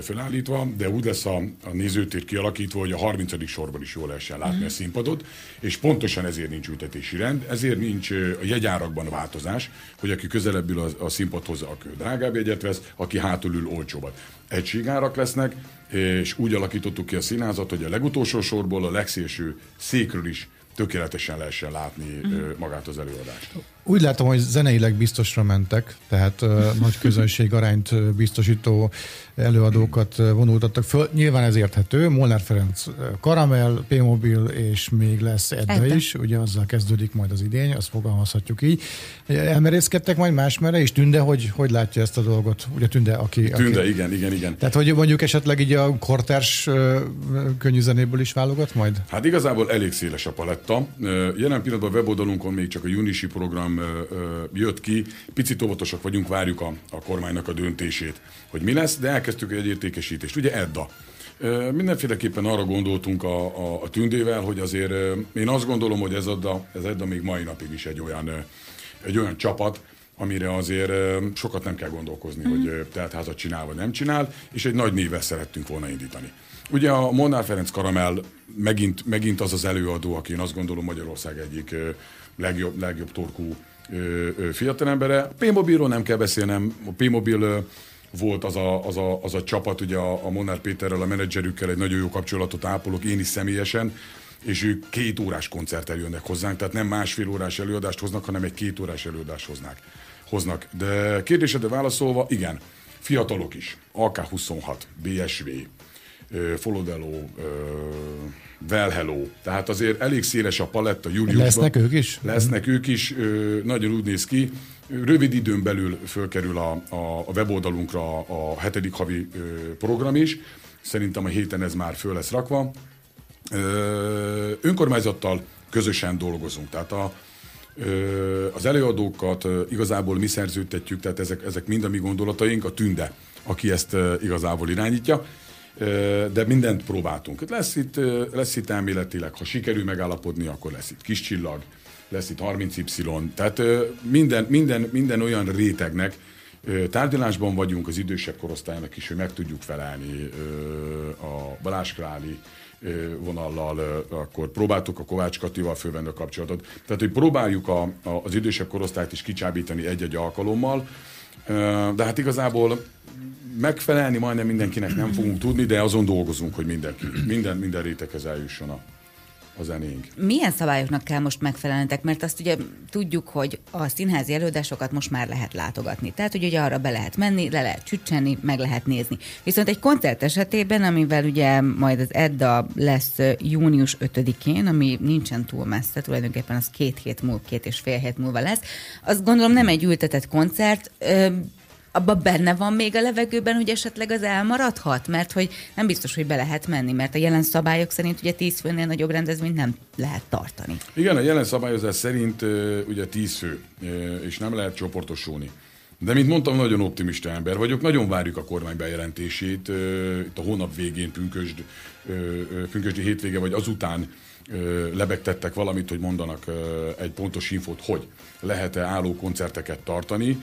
felállítva, de úgy lesz a, a nézőtér kialakítva, hogy a 30. sorban is jól lehessen látni mm. a színpadot, és pontosan ezért nincs ültetési rend, ezért nincs a jegyárakban változás, hogy aki közelebb ül a, a színpadhoz, aki drágább jegyet vesz, aki hátul ül olcsóbbat. Egységárak lesznek, és úgy alakítottuk ki a színházat, hogy a legutolsó sorból a legszélső székről is tökéletesen lehessen látni mm. magát az előadást. Úgy látom, hogy zeneileg biztosra mentek, tehát uh, nagy közönség arányt biztosító előadókat vonultattak föl. Nyilván ez érthető. Molnár Ferenc Karamell, P-Mobil, és még lesz Edda, Edda is. Ugye azzal kezdődik majd az idény, azt fogalmazhatjuk így. Elmerészkedtek majd más mere és Tünde, hogy, hogy látja ezt a dolgot? Ugye Tünde, aki... Tünde, aki... igen, igen, igen. Tehát, hogy mondjuk esetleg így a kortárs könnyű zenéből is válogat majd? Hát igazából elég széles a paletta. Jelen pillanatban a weboldalunkon még csak a Junisi program jött ki. Picit óvatosak vagyunk, várjuk a, a kormánynak a döntését, hogy mi lesz, de elkezdtük egy értékesítést. Ugye Edda. Mindenféleképpen arra gondoltunk a, a, a tündével, hogy azért én azt gondolom, hogy ez Edda, ez Edda még mai napig is egy olyan, egy olyan csapat, amire azért sokat nem kell gondolkozni, mm. hogy teltházat csinál vagy nem csinál, és egy nagy névvel szerettünk volna indítani. Ugye a Molnár Ferenc Karamell megint, megint az az előadó, aki én azt gondolom Magyarország egyik legjobb, legjobb torkú fiatalembere. P-Mobilról nem kell beszélnem, a P-Mobil volt az a, az a, az a csapat, ugye a, a Monár Péterrel, a menedzserükkel egy nagyon jó kapcsolatot ápolok, én is személyesen, és ők két órás koncerttel jönnek hozzánk, tehát nem másfél órás előadást hoznak, hanem egy két órás előadást hoznak. hoznak. De kérdésedre válaszolva, igen, fiatalok is, AK26, BSV, Folodelo, Well Hello. Tehát azért elég széles a paletta júliusban. Lesznek ők is? Lesznek ők is, nagyon úgy néz ki. Rövid időn belül fölkerül a, a, a weboldalunkra a hetedik havi program is. Szerintem a héten ez már föl lesz rakva. Önkormányzattal közösen dolgozunk. Tehát a, az előadókat igazából mi szerződtetjük, tehát ezek, ezek mind a mi gondolataink, a Tünde, aki ezt igazából irányítja de mindent próbáltunk. Lesz itt, lesz itt elméletileg, ha sikerül megállapodni, akkor lesz itt kis csillag, lesz itt 30Y, tehát minden, minden, minden olyan rétegnek, Tárgyalásban vagyunk az idősebb korosztálynak is, hogy meg tudjuk felelni a Balázs Králi vonallal, akkor próbáltuk a Kovács Katival fölvenni a kapcsolatot. Tehát, hogy próbáljuk a, a, az idősebb korosztályt is kicsábítani egy-egy alkalommal, de hát igazából megfelelni majdnem mindenkinek nem fogunk tudni, de azon dolgozunk, hogy mindenki, minden, minden réteghez eljusson a, a zenénk. Milyen szabályoknak kell most megfelelnetek? Mert azt ugye tudjuk, hogy a színházi előadásokat most már lehet látogatni. Tehát, hogy ugye arra be lehet menni, le lehet csücsenni, meg lehet nézni. Viszont egy koncert esetében, amivel ugye majd az Edda lesz június 5-én, ami nincsen túl messze, tulajdonképpen az két hét múlva, két és fél hét múlva lesz, azt gondolom nem egy ültetett koncert, abban benne van még a levegőben, hogy esetleg az elmaradhat? Mert hogy nem biztos, hogy be lehet menni, mert a jelen szabályok szerint ugye 10 főnél nagyobb rendezvényt nem lehet tartani. Igen, a jelen szabályozás szerint ugye 10 fő, és nem lehet csoportosulni. De mint mondtam, nagyon optimista ember vagyok, nagyon várjuk a kormány bejelentését, itt a hónap végén pünkösd, pünkösdi hétvége, vagy azután lebegtettek valamit, hogy mondanak egy pontos infót, hogy lehet-e álló koncerteket tartani.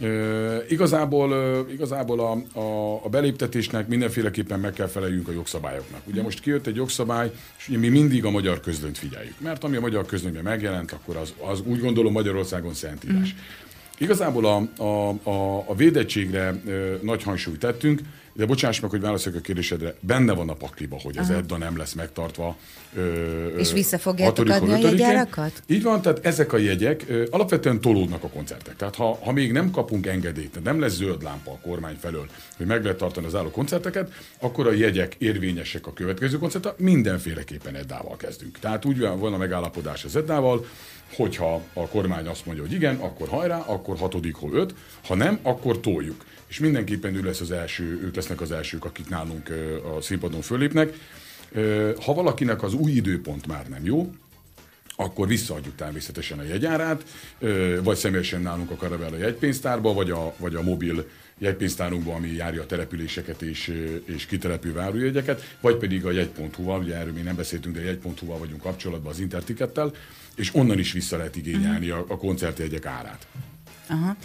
E, igazából igazából a, a, a beléptetésnek mindenféleképpen meg kell feleljünk a jogszabályoknak. Ugye most kijött egy jogszabály, és ugye mi mindig a magyar közlönyt figyeljük. Mert ami a magyar közlönyben megjelent, akkor az, az úgy gondolom Magyarországon szentírás. Mm. Igazából a, a, a, a védettségre e, nagy hangsúlyt tettünk, de bocsáss meg, hogy válaszoljak a kérdésedre, benne van a pakliba, hogy az EDDA nem lesz megtartva. Ö, és vissza fogjátok adni a jegyárakat? Így van, tehát ezek a jegyek ö, alapvetően tolódnak a koncertek. Tehát ha, ha még nem kapunk engedélyt, nem lesz zöld lámpa a kormány felől, hogy meg lehet tartani az álló koncerteket, akkor a jegyek érvényesek a következő koncertre, mindenféleképpen Eddával kezdünk. Tehát úgy van a megállapodás az Eddával, hogyha a kormány azt mondja, hogy igen, akkor hajrá, akkor hatodik hol öt, ha nem, akkor toljuk és mindenképpen ő lesz az első, ők lesznek az elsők, akik nálunk a színpadon fölépnek. Ha valakinek az új időpont már nem jó, akkor visszaadjuk természetesen a jegyárát, vagy személyesen nálunk a Caravella jegypénztárba, vagy a, vagy a mobil jegypénztárunkba, ami járja a településeket és, és kitelepülő árujegyeket, vagy pedig a jegy.hu-val, ugye erről még nem beszéltünk, de jegy.hu-val vagyunk kapcsolatban az Intertikettel, és onnan is vissza lehet igényelni a, a koncertjegyek árát. Aha.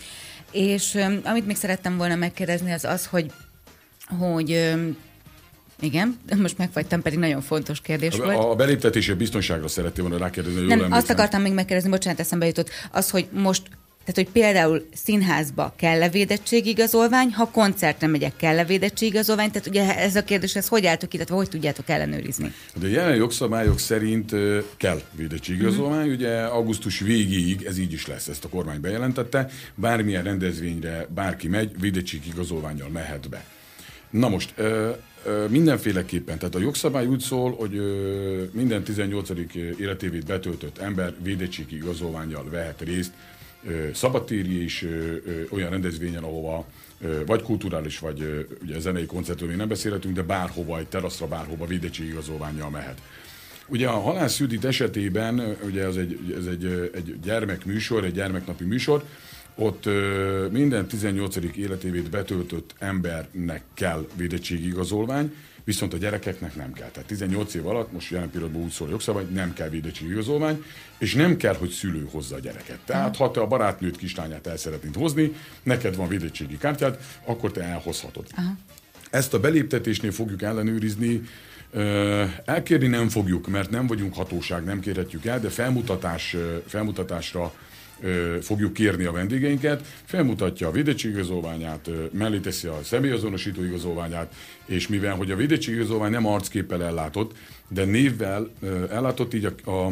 És amit még szerettem volna megkérdezni, az az, hogy, hogy igen, most megfagytam, pedig nagyon fontos kérdés a, volt. A beléptetési biztonságra szerettél volna rákérdezni, hogy Nem, jól azt akartam még megkérdezni, bocsánat, eszembe jutott, az, hogy most tehát, hogy például színházba kell-e védettségigazolvány, ha koncertre megyek, kell-e védettségigazolvány? Tehát ugye ez a kérdés, ez hogy álltok illetve hogy tudjátok ellenőrizni? De jelen jogszabályok szerint kell védettségigazolvány, uh-huh. ugye augusztus végéig ez így is lesz, ezt a kormány bejelentette, bármilyen rendezvényre bárki megy, védettségigazolványjal mehet be. Na most, mindenféleképpen, tehát a jogszabály úgy szól, hogy minden 18. életévét betöltött ember védettségi igazolványjal vehet részt szabadtéri és olyan rendezvényen, ahova vagy kulturális, vagy ugye zenei koncertről még nem beszélhetünk, de bárhova, egy teraszra, bárhova védettségigazolványjal mehet. Ugye a Halász Judit esetében, ugye ez egy, ez egy, egy gyermekműsor, egy gyermeknapi műsor, ott minden 18. életévét betöltött embernek kell védettségigazolvány, viszont a gyerekeknek nem kell. Tehát 18 év alatt, most jelen pillanatban úgy szól a jogszabály, nem kell védettségi igazolvány, és nem kell, hogy szülő hozza a gyereket. Tehát, ha te a barátnőt kislányát el szeretnéd hozni, neked van védettségi kártyád, akkor te elhozhatod. Aha. Ezt a beléptetésnél fogjuk ellenőrizni, Elkérni nem fogjuk, mert nem vagyunk hatóság, nem kérhetjük el, de felmutatás, felmutatásra fogjuk kérni a vendégeinket, felmutatja a védettségigazolványát, mellé teszi a személyazonosító igazolványát, és mivel hogy a védettségigazolvány nem arcképpel ellátott, de névvel ellátott, így a, a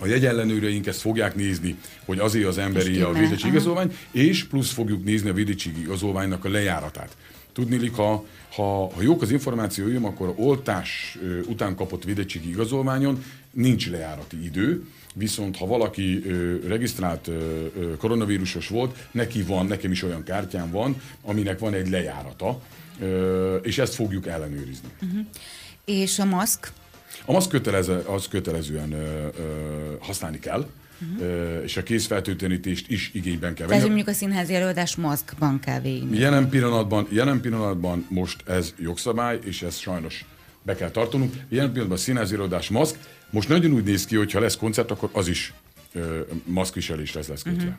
a jegyellenőreink ezt fogják nézni, hogy azért az emberi a védettségigazolvány, és plusz fogjuk nézni a védettségigazolványnak a lejáratát. Tudni, ha, ha, ha jók az információim, akkor a oltás után kapott védettségi igazolványon nincs lejárati idő, viszont ha valaki ö, regisztrált ö, ö, koronavírusos volt, neki van, nekem is olyan kártyám van, aminek van egy lejárata, ö, és ezt fogjuk ellenőrizni. Uh-huh. És a maszk? A maszk kötelező, az kötelezően ö, ö, használni kell. uh-huh. és a kézfeltöltőnítést is igényben kell venni. Tehát mondjuk a színházi előadás maszkban kell végigni. Jelen pillanatban, jelen pillanatban most ez jogszabály, és ez sajnos be kell tartanunk. Jelen pillanatban előadás maszk, most nagyon úgy néz ki, hogy ha lesz koncert, akkor az is maszkviselésre lesz kötve. Uh-huh.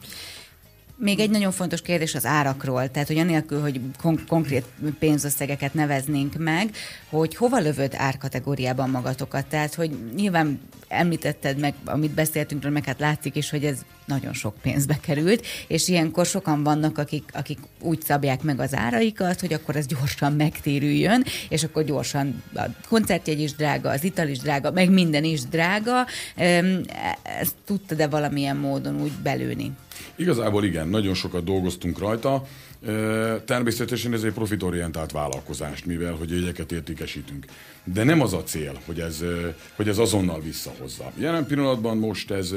Még egy nagyon fontos kérdés az árakról, tehát hogy anélkül, hogy kon- konkrét pénzösszegeket neveznénk meg, hogy hova lövöd árkategóriában magatokat. Tehát, hogy nyilván említetted meg, amit beszéltünk, meg hát látszik is, hogy ez nagyon sok pénzbe került, és ilyenkor sokan vannak, akik, akik úgy szabják meg az áraikat, hogy akkor ez gyorsan megtérüljön, és akkor gyorsan a koncertjegy is drága, az ital is drága, meg minden is drága. Ezt tudta de valamilyen módon úgy belőni? Igazából igen, nagyon sokat dolgoztunk rajta. Természetesen ez egy profitorientált vállalkozást, mivel hogy jegyeket értékesítünk. De nem az a cél, hogy ez, hogy ez azonnal visszahozza. Jelen pillanatban most ez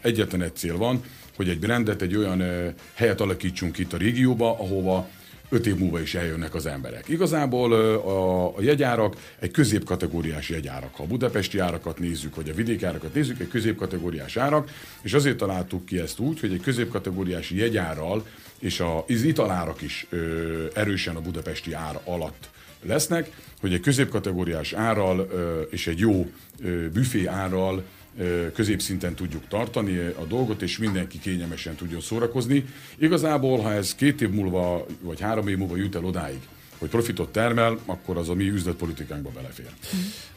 egyetlen egy cél van, hogy egy brandet, egy olyan helyet alakítsunk itt a régióba, ahova öt év múlva is eljönnek az emberek. Igazából a, a jegyárak egy középkategóriás jegyárak. Ha a budapesti árakat nézzük, vagy a vidéki árakat nézzük, egy középkategóriás árak, és azért találtuk ki ezt úgy, hogy egy középkategóriás jegyárral és az italárak is ö, erősen a budapesti ár alatt lesznek, hogy egy középkategóriás árral ö, és egy jó ö, büfé árral középszinten tudjuk tartani a dolgot, és mindenki kényelmesen tudjon szórakozni. Igazából, ha ez két év múlva, vagy három év múlva jut el odáig, hogy profitot termel, akkor az a mi üzletpolitikánkba belefér.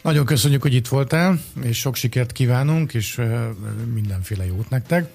Nagyon köszönjük, hogy itt voltál, és sok sikert kívánunk, és mindenféle jót nektek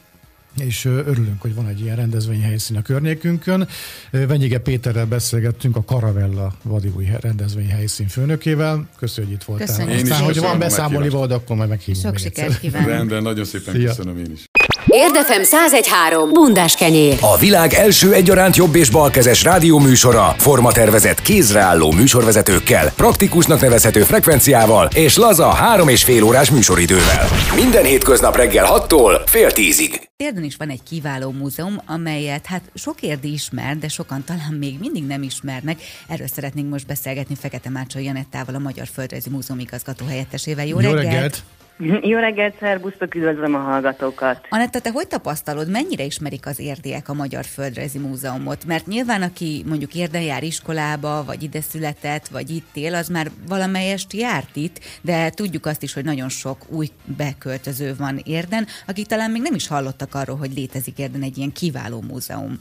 és örülünk, hogy van egy ilyen rendezvényhelyszín a környékünkön. Venyige Péterrel beszélgettünk a Karavella vadibúj rendezvényhelyszín főnökével. Köszönjük, hogy itt voltál. Köszönjük. Aztán, hogy van beszámolni akkor majd meghívunk Sok sikert kívánok. Rendben, nagyon szépen Szia. köszönöm én is. Érdefem 1013. Bundás kenyér. A világ első egyaránt jobb és balkezes rádióműsora, formatervezett kézreálló műsorvezetőkkel, praktikusnak nevezhető frekvenciával és laza három és fél órás műsoridővel. Minden hétköznap reggel 6-tól fél tízig. Érden is van egy kiváló múzeum, amelyet hát sok érdi ismer, de sokan talán még mindig nem ismernek. Erről szeretnénk most beszélgetni Fekete Mácsai Janettával, a Magyar Földrajzi Múzeum igazgató helyettesével. Jó, Jó reggelt! reggelt! Jó reggelt, szerbusztok, üdvözlöm a hallgatókat. Anetta, te hogy tapasztalod, mennyire ismerik az érdiek a Magyar Földrajzi Múzeumot? Mert nyilván, aki mondjuk érden jár iskolába, vagy ide született, vagy itt él, az már valamelyest járt itt, de tudjuk azt is, hogy nagyon sok új beköltöző van érden, akik talán még nem is hallottak arról, hogy létezik érden egy ilyen kiváló múzeum.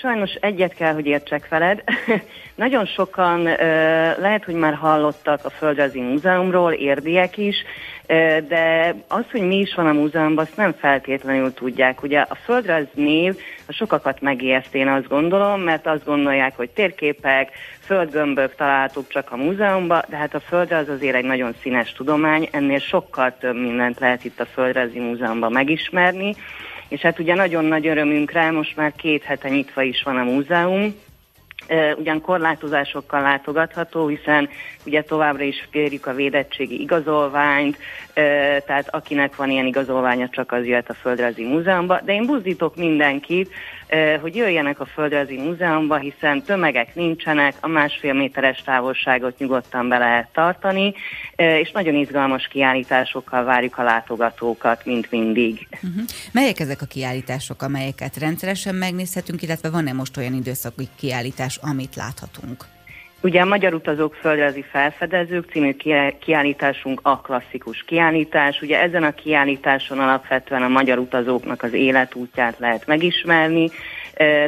Sajnos egyet kell, hogy értsek veled. Nagyon sokan lehet, hogy már hallottak a Földrajzi Múzeumról, érdiek is, de az, hogy mi is van a múzeumban, azt nem feltétlenül tudják. Ugye a földrajz név a sokakat megijeszt, én azt gondolom, mert azt gondolják, hogy térképek, földgömbök találhatók csak a múzeumban, de hát a földrajz azért egy nagyon színes tudomány, ennél sokkal több mindent lehet itt a Földrajzi Múzeumban megismerni és hát ugye nagyon nagy örömünkre most már két hete nyitva is van a múzeum, ugyan korlátozásokkal látogatható, hiszen ugye továbbra is kérjük a védettségi igazolványt, tehát akinek van ilyen igazolványa, csak az jöhet a Földrajzi Múzeumba, de én buzdítok mindenkit, hogy jöjjenek a Földrajzi Múzeumba, hiszen tömegek nincsenek, a másfél méteres távolságot nyugodtan be lehet tartani, és nagyon izgalmas kiállításokkal várjuk a látogatókat, mint mindig. Uh-huh. Melyek ezek a kiállítások, amelyeket rendszeresen megnézhetünk, illetve van-e most olyan időszaki kiállítás, amit láthatunk? Ugye a Magyar Utazók Földrajzi Felfedezők című kiállításunk a klasszikus kiállítás. Ugye ezen a kiállításon alapvetően a magyar utazóknak az életútját lehet megismerni,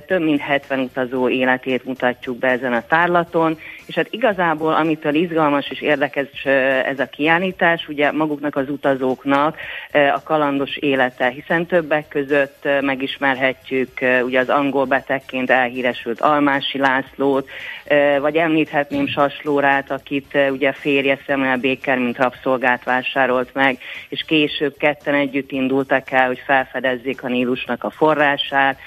több mint 70 utazó életét mutatjuk be ezen a tárlaton, és hát igazából amitől izgalmas és érdekes ez a kiállítás, ugye maguknak az utazóknak a kalandos élete, hiszen többek között megismerhetjük ugye az angol betegként elhíresült Almási Lászlót, vagy említhetném Saslórát, akit ugye férje Samuel Baker, mint rabszolgát vásárolt meg, és később ketten együtt indultak el, hogy felfedezzék a Nílusnak a forrását,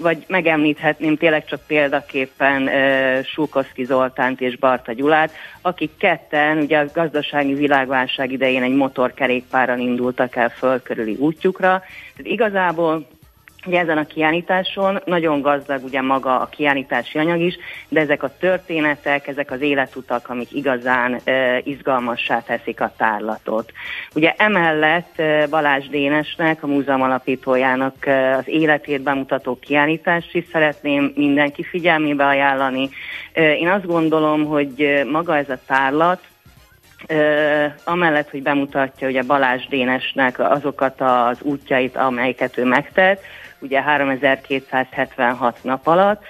vagy megemlíthetném tényleg csak példaképpen uh, Sulkoszki Zoltánt és Barta Gyulát, akik ketten ugye a gazdasági világválság idején egy motorkerékpáron indultak el földkörüli útjukra. Tehát igazából Ugye ezen a kiállításon nagyon gazdag ugye maga a kiállítási anyag is, de ezek a történetek, ezek az életutak, amik igazán e, izgalmassá teszik a tárlatot. Ugye emellett e, Balázs Dénesnek, a múzeum alapítójának e, az életét bemutató kiállítást is szeretném mindenki figyelmébe ajánlani. E, én azt gondolom, hogy maga ez a tárlat, Uh, amellett, hogy bemutatja ugye Balázs Dénesnek azokat az útjait, amelyeket ő megtett, ugye 3276 nap alatt.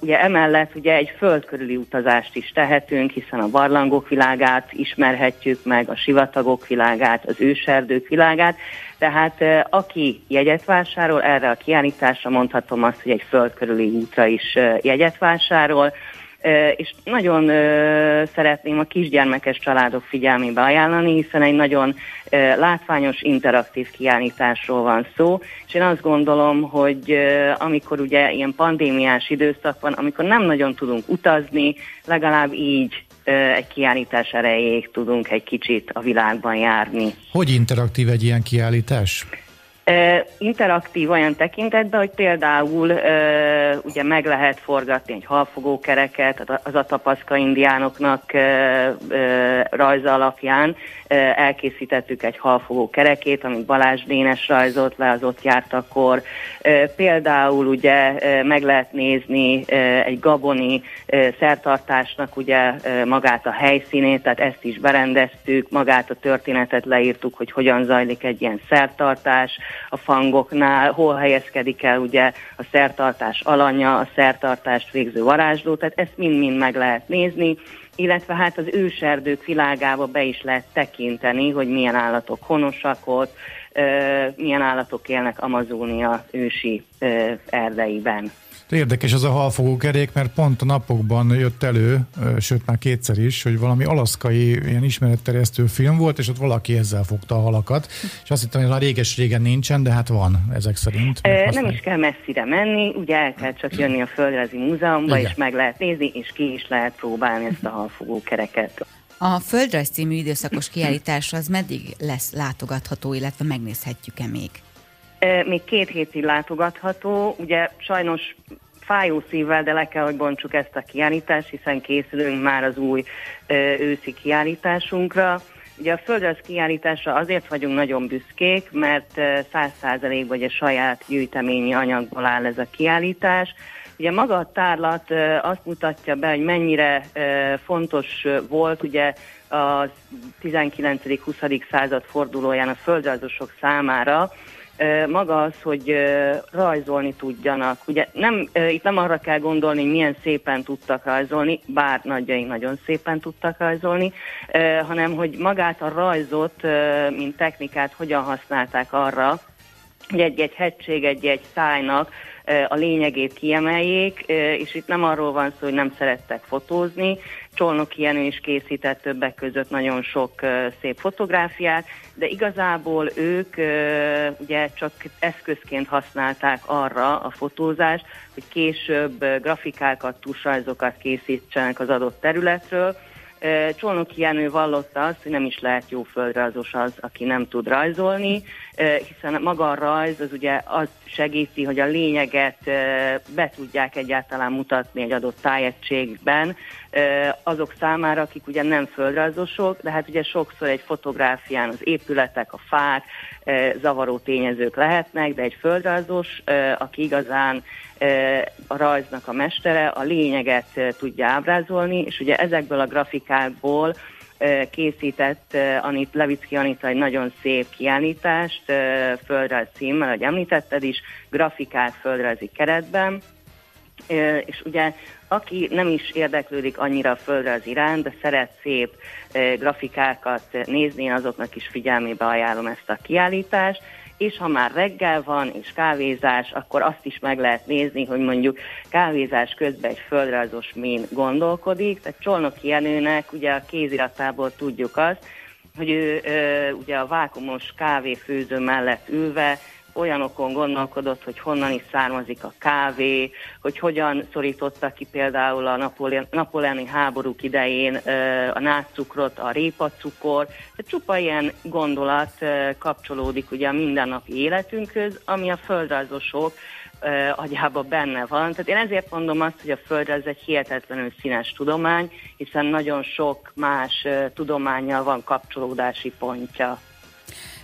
Ugye emellett ugye egy földkörüli utazást is tehetünk, hiszen a barlangok világát ismerhetjük meg, a sivatagok világát, az őserdők világát, tehát aki jegyet vásárol, erre a kiállításra mondhatom azt, hogy egy földkörüli útra is jegyet vásárol, és nagyon szeretném a kisgyermekes családok figyelmébe ajánlani, hiszen egy nagyon látványos, interaktív kiállításról van szó, és én azt gondolom, hogy amikor ugye ilyen pandémiás időszak van, amikor nem nagyon tudunk utazni, legalább így egy kiállítás erejéig tudunk egy kicsit a világban járni. Hogy interaktív egy ilyen kiállítás? Interaktív olyan tekintetben, hogy például ugye meg lehet forgatni egy halfogókereket az atapaszka indiánoknak rajza alapján, elkészítettük egy halfogó kerekét, amit Balázs Dénes rajzolt le, az ott járt akkor. Például ugye meg lehet nézni egy gaboni szertartásnak ugye magát a helyszínét, tehát ezt is berendeztük, magát a történetet leírtuk, hogy hogyan zajlik egy ilyen szertartás a fangoknál, hol helyezkedik el ugye a szertartás alanya, a szertartást végző varázsló, tehát ezt mind-mind meg lehet nézni illetve hát az őserdők világába be is lehet tekinteni, hogy milyen állatok honosak ott, milyen állatok élnek Amazónia ősi erdeiben. Érdekes az a halfogó kerék, mert pont a napokban jött elő, sőt már kétszer is, hogy valami alaszkai ilyen ismeretterjesztő film volt, és ott valaki ezzel fogta a halakat, és azt hittem, hogy már réges-régen nincsen, de hát van ezek szerint. E, nem is kell messzire menni, ugye el kell csak jönni a Földrajzi Múzeumba, Igen. és meg lehet nézni, és ki is lehet próbálni ezt a halfogó kereket. A Földrajz című időszakos kiállítás az meddig lesz látogatható, illetve megnézhetjük-e még? Még két hétig látogatható, ugye sajnos fájó szívvel, de le kell, hogy bontsuk ezt a kiállítást, hiszen készülünk már az új őszi kiállításunkra. Ugye a földrajz kiállításra azért vagyunk nagyon büszkék, mert száz százalékban a saját gyűjteményi anyagból áll ez a kiállítás. Ugye maga a tárlat azt mutatja be, hogy mennyire fontos volt ugye a 19.-20. század fordulóján a földrajzosok számára, maga az, hogy rajzolni tudjanak. Ugye nem, itt nem arra kell gondolni, hogy milyen szépen tudtak rajzolni, bár nagyjaink nagyon szépen tudtak rajzolni, hanem hogy magát a rajzot, mint technikát hogyan használták arra, hogy egy-egy hegység, egy-egy szájnak a lényegét kiemeljék, és itt nem arról van szó, hogy nem szerettek fotózni, Csolnoki Jenő is készített többek között nagyon sok szép fotográfiát, de igazából ők ugye csak eszközként használták arra a fotózást, hogy később grafikákat, tusrajzokat készítsenek az adott területről, Csolnoki Jenő vallotta azt, hogy nem is lehet jó földrajzos az, aki nem tud rajzolni, hiszen maga a rajz az ugye az segíti, hogy a lényeget be tudják egyáltalán mutatni egy adott tájegységben azok számára, akik ugye nem földrajzosok, de hát ugye sokszor egy fotográfián az épületek, a fák zavaró tényezők lehetnek, de egy földrajzos, aki igazán a rajznak a mestere, a lényeget tudja ábrázolni, és ugye ezekből a grafikákból készített Anit, Levicki Anita egy nagyon szép kiállítást, földrajz címmel, ahogy említetted is, grafikát földrajzi keretben, és ugye aki nem is érdeklődik annyira a földrajz iránt, de szeret szép grafikákat nézni, azoknak is figyelmébe ajánlom ezt a kiállítást, és ha már reggel van és kávézás, akkor azt is meg lehet nézni, hogy mondjuk kávézás közben egy földrajzos min gondolkodik. Tehát Csolnoki Jenőnek ugye a kéziratából tudjuk azt, hogy ő ö, ugye a vákumos kávéfőző mellett ülve olyanokon gondolkodott, hogy honnan is származik a kávé, hogy hogyan szorítottak ki például a napoleoni háborúk idején a nátszukrot, a répacukor, tehát csupa ilyen gondolat kapcsolódik ugye a mindennapi életünkhöz, ami a földrajzosok agyába benne van. Tehát én ezért mondom azt, hogy a Föld ez egy hihetetlenül színes tudomány, hiszen nagyon sok más tudományjal van kapcsolódási pontja.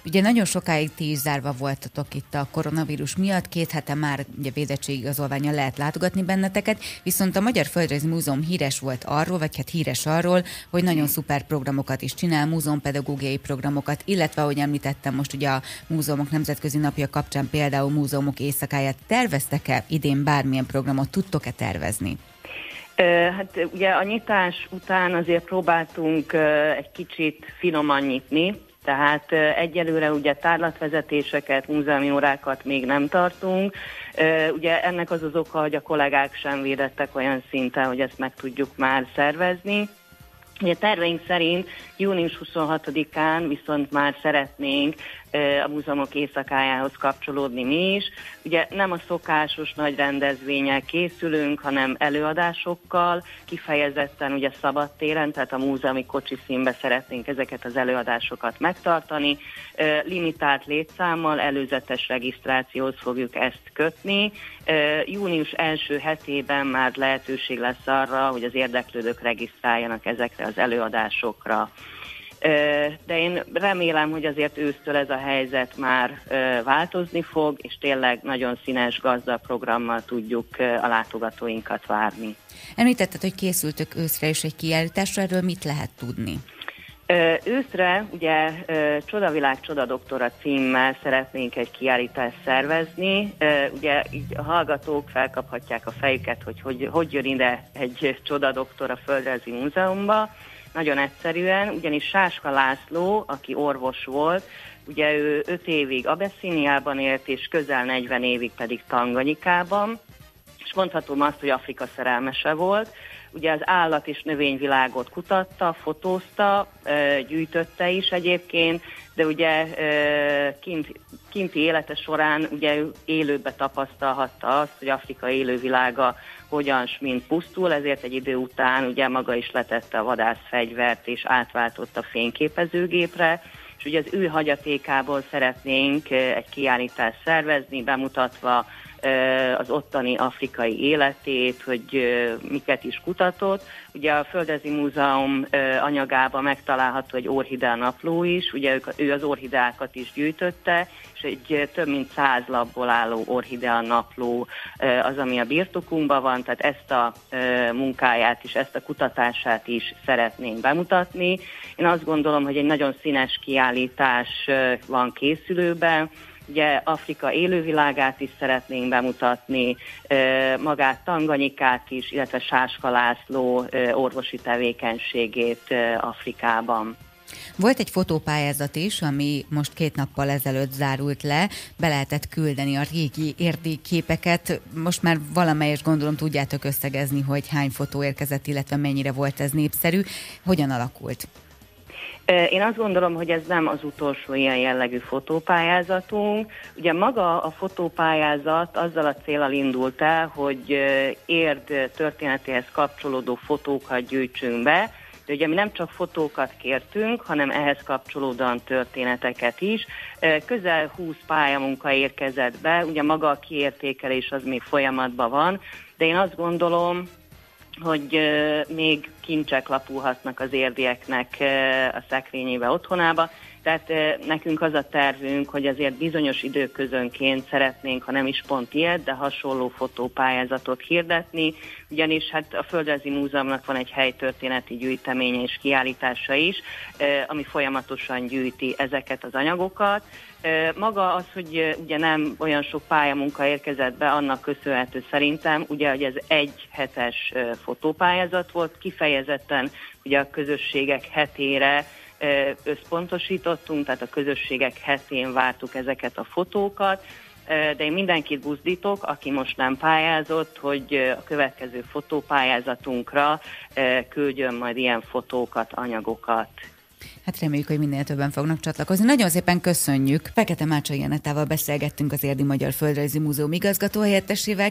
Ugye nagyon sokáig ti is zárva voltatok itt a koronavírus miatt, két hete már ugye védettségigazolványa lehet látogatni benneteket, viszont a Magyar Földrajzi Múzeum híres volt arról, vagy hát híres arról, hogy nagyon szuper programokat is csinál, múzeumpedagógiai programokat, illetve, ahogy említettem most ugye a Múzeumok Nemzetközi Napja kapcsán például múzeumok éjszakáját terveztek-e? Idén bármilyen programot, tudtok-e tervezni? Hát ugye a nyitás után azért próbáltunk egy kicsit finoman nyitni, tehát egyelőre ugye tárlatvezetéseket, múzeumi órákat még nem tartunk. Ugye ennek az az oka, hogy a kollégák sem védettek olyan szinten, hogy ezt meg tudjuk már szervezni. Ugye terveink szerint június 26-án viszont már szeretnénk a múzeumok éjszakájához kapcsolódni mi is. Ugye nem a szokásos nagy rendezvények készülünk, hanem előadásokkal, kifejezetten ugye szabadtéren, tehát a múzeumi kocsi színbe szeretnénk ezeket az előadásokat megtartani. Limitált létszámmal, előzetes regisztrációhoz fogjuk ezt kötni. Június első hetében már lehetőség lesz arra, hogy az érdeklődők regisztráljanak ezekre az előadásokra. De én remélem, hogy azért ősztől ez a helyzet már változni fog, és tényleg nagyon színes, gazdag programmal tudjuk a látogatóinkat várni. Említetted, hogy készültök őszre is egy kiállításra, erről mit lehet tudni? Őszre ugye Csodavilág Csodadoktora címmel szeretnénk egy kiállítást szervezni. Ugye így a hallgatók felkaphatják a fejüket, hogy hogy, hogy jön ide egy csodadoktor a Földrajzi Múzeumba. Nagyon egyszerűen, ugyanis Sáska László, aki orvos volt, ugye ő 5 évig Abeszíniában élt, és közel 40 évig pedig Tanganyikában, és mondhatom azt, hogy Afrika szerelmese volt. Ugye az állat és növényvilágot kutatta, fotózta, gyűjtötte is egyébként, de ugye kint, kinti élete során ugye élőbe tapasztalhatta azt, hogy Afrika élővilága hogyan mint pusztul, ezért egy idő után ugye maga is letette a vadászfegyvert és átváltott a fényképezőgépre, és ugye az ő hagyatékából szeretnénk egy kiállítást szervezni, bemutatva az ottani afrikai életét, hogy miket is kutatott. Ugye a Földezi Múzeum anyagában megtalálható egy orhidea napló is, ugye ő az orhideákat is gyűjtötte, és egy több mint száz labból álló orhidea napló az, ami a birtokunkban van, tehát ezt a munkáját is, ezt a kutatását is szeretnénk bemutatni. Én azt gondolom, hogy egy nagyon színes kiállítás van készülőben, Ugye Afrika élővilágát is szeretnénk bemutatni, magát Tanganyikát is, illetve Sáska László orvosi tevékenységét Afrikában. Volt egy fotópályázat is, ami most két nappal ezelőtt zárult le, be lehetett küldeni a régi érdékképeket. Most már valamelyes gondolom tudjátok összegezni, hogy hány fotó érkezett, illetve mennyire volt ez népszerű. Hogyan alakult? Én azt gondolom, hogy ez nem az utolsó ilyen jellegű fotópályázatunk. Ugye maga a fotópályázat azzal a célral indult el, hogy érd történetéhez kapcsolódó fotókat gyűjtsünk be, de ugye mi nem csak fotókat kértünk, hanem ehhez kapcsolódóan történeteket is. Közel 20 pályamunka érkezett be, ugye maga a kiértékelés az még folyamatban van, de én azt gondolom, hogy még kincsek lapulhatnak az érdieknek a szekrényébe otthonába, tehát nekünk az a tervünk, hogy azért bizonyos időközönként szeretnénk, ha nem is pont ilyet, de hasonló fotópályázatot hirdetni, ugyanis hát a Földrajzi Múzeumnak van egy helytörténeti gyűjteménye és kiállítása is, ami folyamatosan gyűjti ezeket az anyagokat. Maga az, hogy ugye nem olyan sok pályamunka érkezett be, annak köszönhető szerintem, ugye, hogy ez egy hetes fotópályázat volt, kifejezetten ugye a közösségek hetére összpontosítottunk, tehát a közösségek hetén vártuk ezeket a fotókat, de én mindenkit buzdítok, aki most nem pályázott, hogy a következő fotópályázatunkra küldjön majd ilyen fotókat, anyagokat. Hát reméljük, hogy minél többen fognak csatlakozni. Nagyon szépen köszönjük. Fekete Mácsai Janetával beszélgettünk az Érdi Magyar Földrajzi Múzeum igazgató helyettesével.